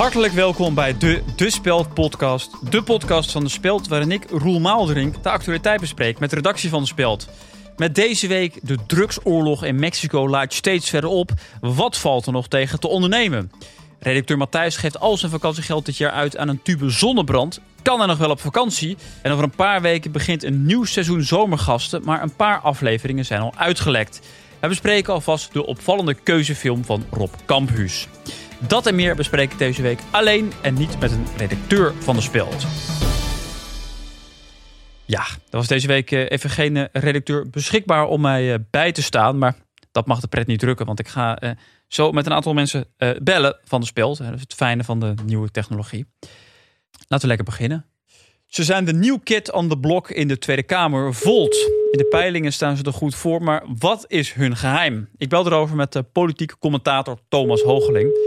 Hartelijk welkom bij de De Speld podcast. De podcast van De Speld waarin ik, Roel Maalderink, de actualiteit bespreek met de redactie van De Speld. Met deze week de drugsoorlog in Mexico laat steeds verder op. Wat valt er nog tegen te ondernemen? Redacteur Matthijs geeft al zijn vakantiegeld dit jaar uit aan een tube zonnebrand. Kan hij nog wel op vakantie? En over een paar weken begint een nieuw seizoen zomergasten, maar een paar afleveringen zijn al uitgelekt. We bespreken alvast de opvallende keuzefilm van Rob Kamphuus. Dat en meer bespreek ik deze week alleen en niet met een redacteur van de Speld. Ja, er was deze week eh, even geen eh, redacteur beschikbaar om mij eh, bij te staan. Maar dat mag de pret niet drukken, want ik ga zo met een aantal mensen bellen van de Speld. Dat is het fijne van de nieuwe technologie. Laten we lekker beginnen. Ze zijn de nieuw kid on the block in de Tweede Kamer, Volt. In de peilingen staan ze er goed voor, maar wat is hun geheim? Ik bel erover met de politieke commentator Thomas Hogeling.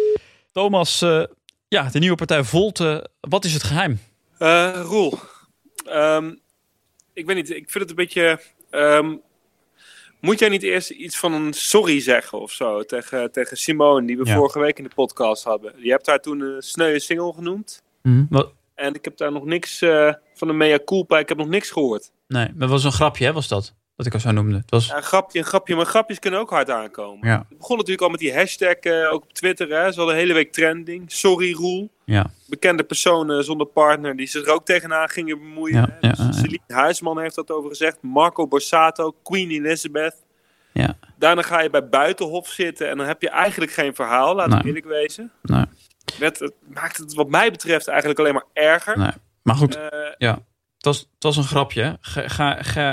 Thomas, uh, ja, de nieuwe partij Volt, uh, wat is het geheim? Uh, Roel, um, ik weet niet, ik vind het een beetje... Um, moet jij niet eerst iets van een sorry zeggen of zo tegen, tegen Simone, die we ja. vorige week in de podcast hadden? Je hebt haar toen een sneuwe single genoemd. Mm, wat? En ik heb daar nog niks uh, van de mea culpa, ik heb nog niks gehoord. Nee, maar was een grapje, hè, was dat? Wat ik al zo noemde. Het was... Ja, een grapje, een grapje, maar grapjes kunnen ook hard aankomen. Ja. Het begon natuurlijk al met die hashtag, uh, ook op Twitter, hè. Ze hadden de hele week trending. Sorry, Roel. Ja. Bekende personen zonder partner die zich er ook tegenaan gingen bemoeien. Ja, ja, dus Celine Huisman heeft dat over gezegd. Marco Borsato, Queen Elizabeth. Ja. Daarna ga je bij Buitenhof zitten en dan heb je eigenlijk geen verhaal, laten we Nee. eerlijk wezen. Nee. Het, het maakt het wat mij betreft eigenlijk alleen maar erger. nee. Maar goed, Eh, ja. Het was, een grapje.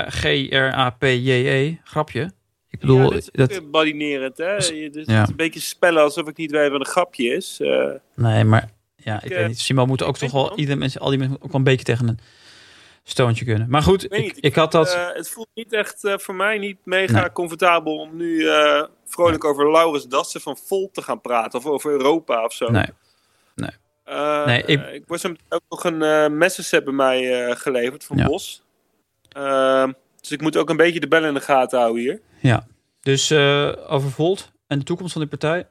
G-R-A-P-J-E. Grapje. Ik bedoel, ja, dit is dat, badinerend, hè? Dus Ja. het is een beetje spellen alsof ik niet weet wat een grapje is. Eh, nee, maar ja, ik, Ik, weet eh, niet. Simo moet ook toch wel, het ieder mensen, al die mensen ook wel een beetje tegen een stoontje kunnen. Maar goed, ik, ik had dat. eh, het voelt niet echt eh, voor mij niet mega Nee. comfortabel om nu eh, vrolijk over Laurens Dassen van Volt te gaan praten. Of over Europa of zo. nee, Nee, ik- ik was hem ook nog een uh, messenset bij mij geleverd van Ja. Bos. Dus ik moet ook een beetje de bel in de gaten houden hier. ja. Dus over Volt en de toekomst van die partij.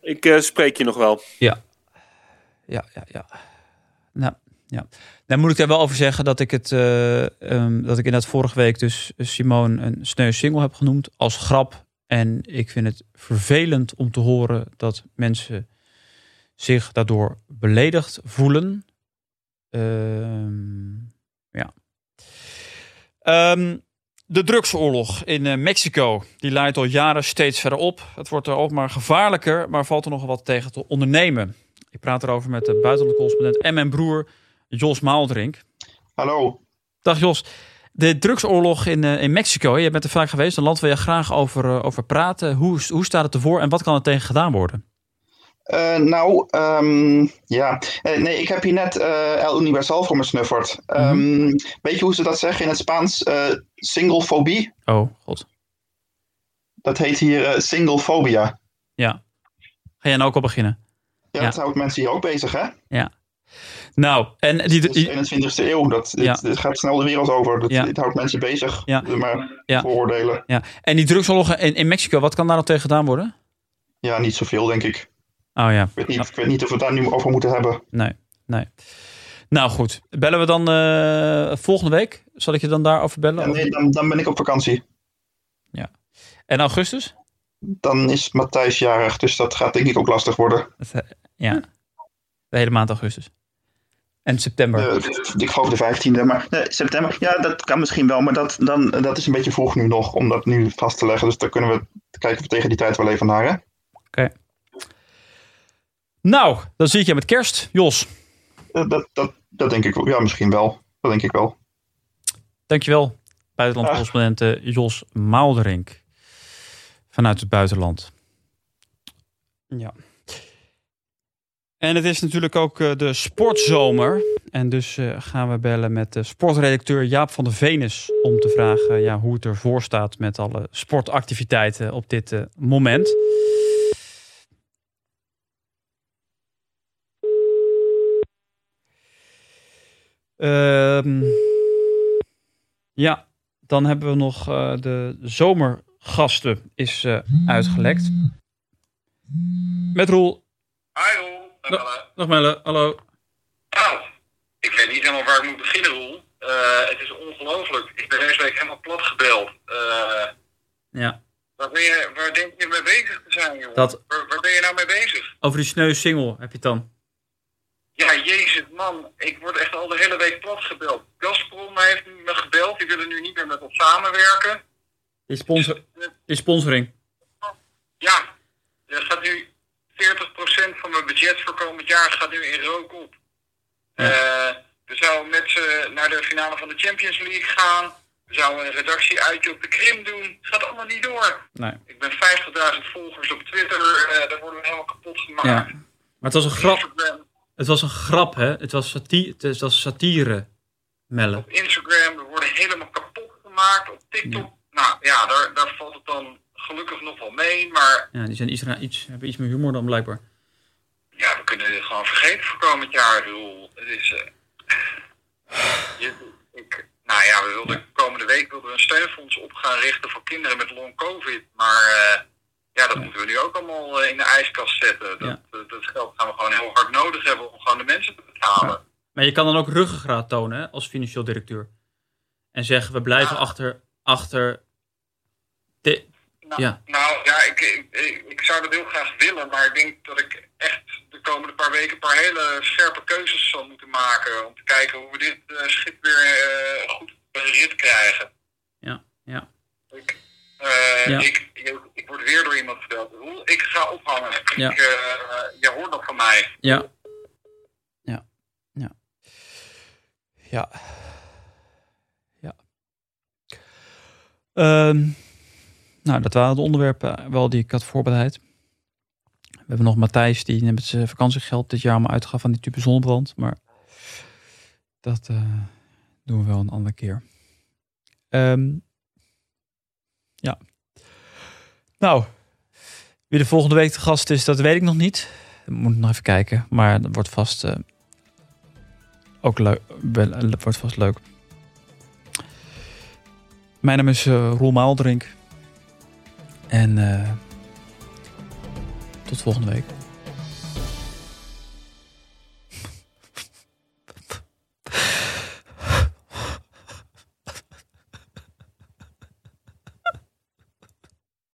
Ik spreek je nog wel. Ja, ja, ja. Nou, ja. Dan moet ik er wel over zeggen dat ik het, eh, ehm, dat ik inderdaad vorige week dus Simone een sneu single heb genoemd als grap. En ik vind het vervelend om te horen dat mensen zich daardoor beledigd voelen. Ehm, ja. Ehm, de drugsoorlog in eh, Mexico, die leidt al jaren steeds verder op. Het wordt er ook maar gevaarlijker, maar valt er nog wat tegen te ondernemen. Ik praat erover met de buitenlandse correspondent en mijn broer Jos Maaldrink. Hallo. Dag Jos. De drugsoorlog in, eh, in Mexico, je bent er vaak geweest, een land waar je graag over, eh, over praten. Hoe, hoe staat het ervoor en wat kan er tegen gedaan worden? Eh, nou, ehm, ja. Eh, nee, ik heb hier net eh, El Universal voor me snufferd. Ehm, Weet je hoe ze dat zeggen in het Spaans? Eh singlefobie. Oh, god. Dat heet hier eh singlefobia. Ja. Ga jij nou ook al beginnen? Ja, Ja. dat houdt mensen hier ook bezig, hè? Nou, en die, Het is die, 21ste eeuw. Dat, dit, Ja. dit gaat snel de wereld over. Dat, Ja. Dit houdt mensen bezig. Ja. Maar Ja. vooroordelen. ja. en die drugsoorlog in, in Mexico, wat kan daar nog tegen gedaan worden? Ja, niet zoveel, denk ik. Oh ja, Ik weet niet, ik weet niet of we het daar nu over moeten hebben. nee, nee. Nou goed, bellen we dan eh, volgende week? Zal ik je dan daarover bellen? Ja, nee, dan, dan ben ik op vakantie. En augustus? Dan is Matthijs jarig, dus dat gaat denk ik ook lastig worden. Dat, eh, ja, de hele maand augustus. En september. Eh, ik geloof de 15e, maar nee, september. Ja, dat kan misschien wel, maar dat, dan, dat is een beetje vroeg nu nog om dat nu vast te leggen. Dus dan kunnen we kijken of we tegen die tijd wel even naar. Hè? Nou, dan zie ik je met kerst, Jos. Eh, dat, dat, dat denk ik wel. Ja, misschien wel. Dat denk ik wel. Dankjewel, buitenlandcorrespondent eh, Jos Maalderink. Vanuit het buitenland. Ja. En het is natuurlijk ook eh, de sportzomer. En dus eh, gaan we bellen met de sportredacteur Jaap van der Venus... om te vragen ja, hoe het ervoor staat met alle sportactiviteiten op dit eh, moment. Ehm, ja, dan hebben we nog eh, de zomergasten is eh, uitgelekt. Met Roel. Dag, dag Melle, hallo. Nou, ik weet niet helemaal waar ik moet beginnen, Roel. Uh, het is ongelooflijk. Ik ben deze week helemaal plat gebeld. Uh, ja. Waar, ben je, waar denk je mee bezig te zijn, jongen? Dat... Waar, waar, ben je nou mee bezig? Over die sneu single heb je het dan? Ja, jezus, man. Ik word echt al de hele week plat gebeld. Gazprom heeft me gebeld. Die willen nu niet meer met ons samenwerken. Die, sponsor, die sponsoring. Ja, er gaat nu 40% van mijn budget voor komend jaar gaat nu in rook op. Ja. Uh, we zouden met ze naar de finale van de Champions League gaan. We zouden een redactieuitje op de Krim doen. Het gaat allemaal niet door. Nee. Ik ben 50.000 volgers op Twitter. Uh, daar worden we helemaal kapot gemaakt. Ja. Maar het was een grap. Het was een grap, hè? Het was, sati het was satire, Melle. Op Instagram, we worden helemaal kapot gemaakt. Op TikTok, ja. nou ja, daar, daar valt het dan gelukkig nog wel mee, maar... Ja, die zijn iets, iets, hebben iets meer humor dan blijkbaar. Ja, we kunnen dit gewoon vergeten voor komend jaar. Ik bedoel, het is... Je, ik, nou ja, we wilden komende week wilden we een steunfonds op gaan richten voor kinderen met long covid. Maar uh, ja, dat moeten we nu ook allemaal in de ijskast zetten. Dat, Ja. dat, geld gaan we gewoon heel hard nodig hebben om gewoon de mensen te betalen. Maar je kan dan ook ruggengraat tonen hè, als financieel directeur. En zeggen, we blijven achter, achter de, Nou, Ja. nou ja, ik, ik, ik, zou dat heel graag willen, maar ik denk dat ik weken een paar hele scherpe keuzes zal moeten maken. Om te kijken hoe we dit eh, schip weer eh, goed op rit krijgen. Ja, ja. Ik, eh, Ja. ik, ik, ik word weer door iemand. Roel, Ik ga ophangen. Ja. Ik, jij hoort nog van mij. Ja. Ja. Ja. Ja. Ja. Ehm, nou, dat waren de onderwerpen wel die ik had voorbereid. We hebben nog Matthijs, die met zijn vakantiegeld dit jaar allemaal uitgaf aan die type zonnebrand. Maar dat eh, doen we wel een andere keer. Ehm, ja. Nou, wie de volgende week te gast is, dat weet ik nog niet. Moet nog even kijken. Maar dat wordt vast eh, ook leuk. eh, wordt vast leuk. Mijn naam is eh, Roel Maaldrink. En tot volgende week.